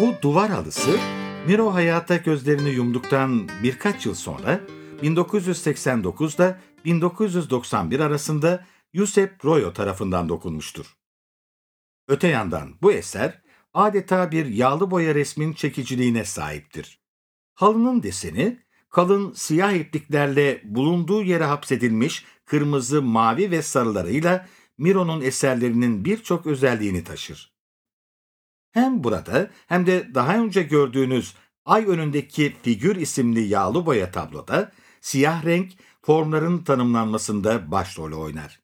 Bu duvar halısı Miro hayata gözlerini yumduktan birkaç yıl sonra 1989'da 1991 arasında Yusep Royo tarafından dokunmuştur. Öte yandan bu eser adeta bir yağlı boya resmin çekiciliğine sahiptir. Halının deseni kalın siyah ipliklerle bulunduğu yere hapsedilmiş kırmızı, mavi ve sarılarıyla Miro'nun eserlerinin birçok özelliğini taşır. Hem burada hem de daha önce gördüğünüz Ay önündeki figür isimli yağlı boya tabloda siyah renk formların tanımlanmasında başrolü oynar.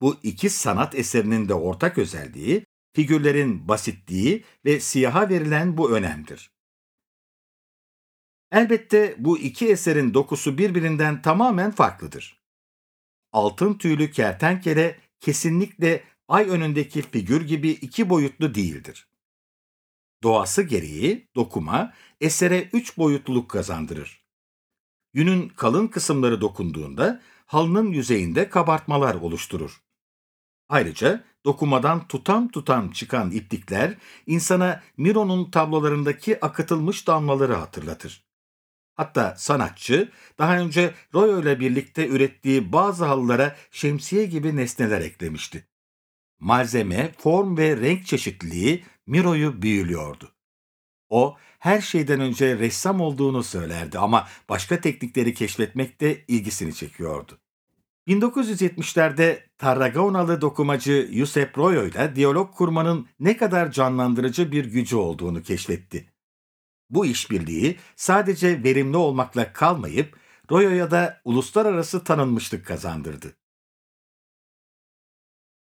Bu iki sanat eserinin de ortak özelliği figürlerin basitliği ve siyaha verilen bu önemdir. Elbette bu iki eserin dokusu birbirinden tamamen farklıdır. Altın tüylü kertenkele kesinlikle ay önündeki figür gibi iki boyutlu değildir. Doğası gereği dokuma esere üç boyutluluk kazandırır. Yünün kalın kısımları dokunduğunda halının yüzeyinde kabartmalar oluşturur. Ayrıca dokumadan tutam tutam çıkan iplikler insana Miro'nun tablolarındaki akıtılmış damlaları hatırlatır. Hatta sanatçı daha önce Royo ile birlikte ürettiği bazı halılara şemsiye gibi nesneler eklemişti. Malzeme, form ve renk çeşitliliği Miro'yu büyülüyordu. O her şeyden önce ressam olduğunu söylerdi ama başka teknikleri keşfetmek de ilgisini çekiyordu. 1970'lerde Tarragonalı dokumacı Yusep Royo ile diyalog kurmanın ne kadar canlandırıcı bir gücü olduğunu keşfetti. Bu işbirliği sadece verimli olmakla kalmayıp Royo'ya da uluslararası tanınmışlık kazandırdı.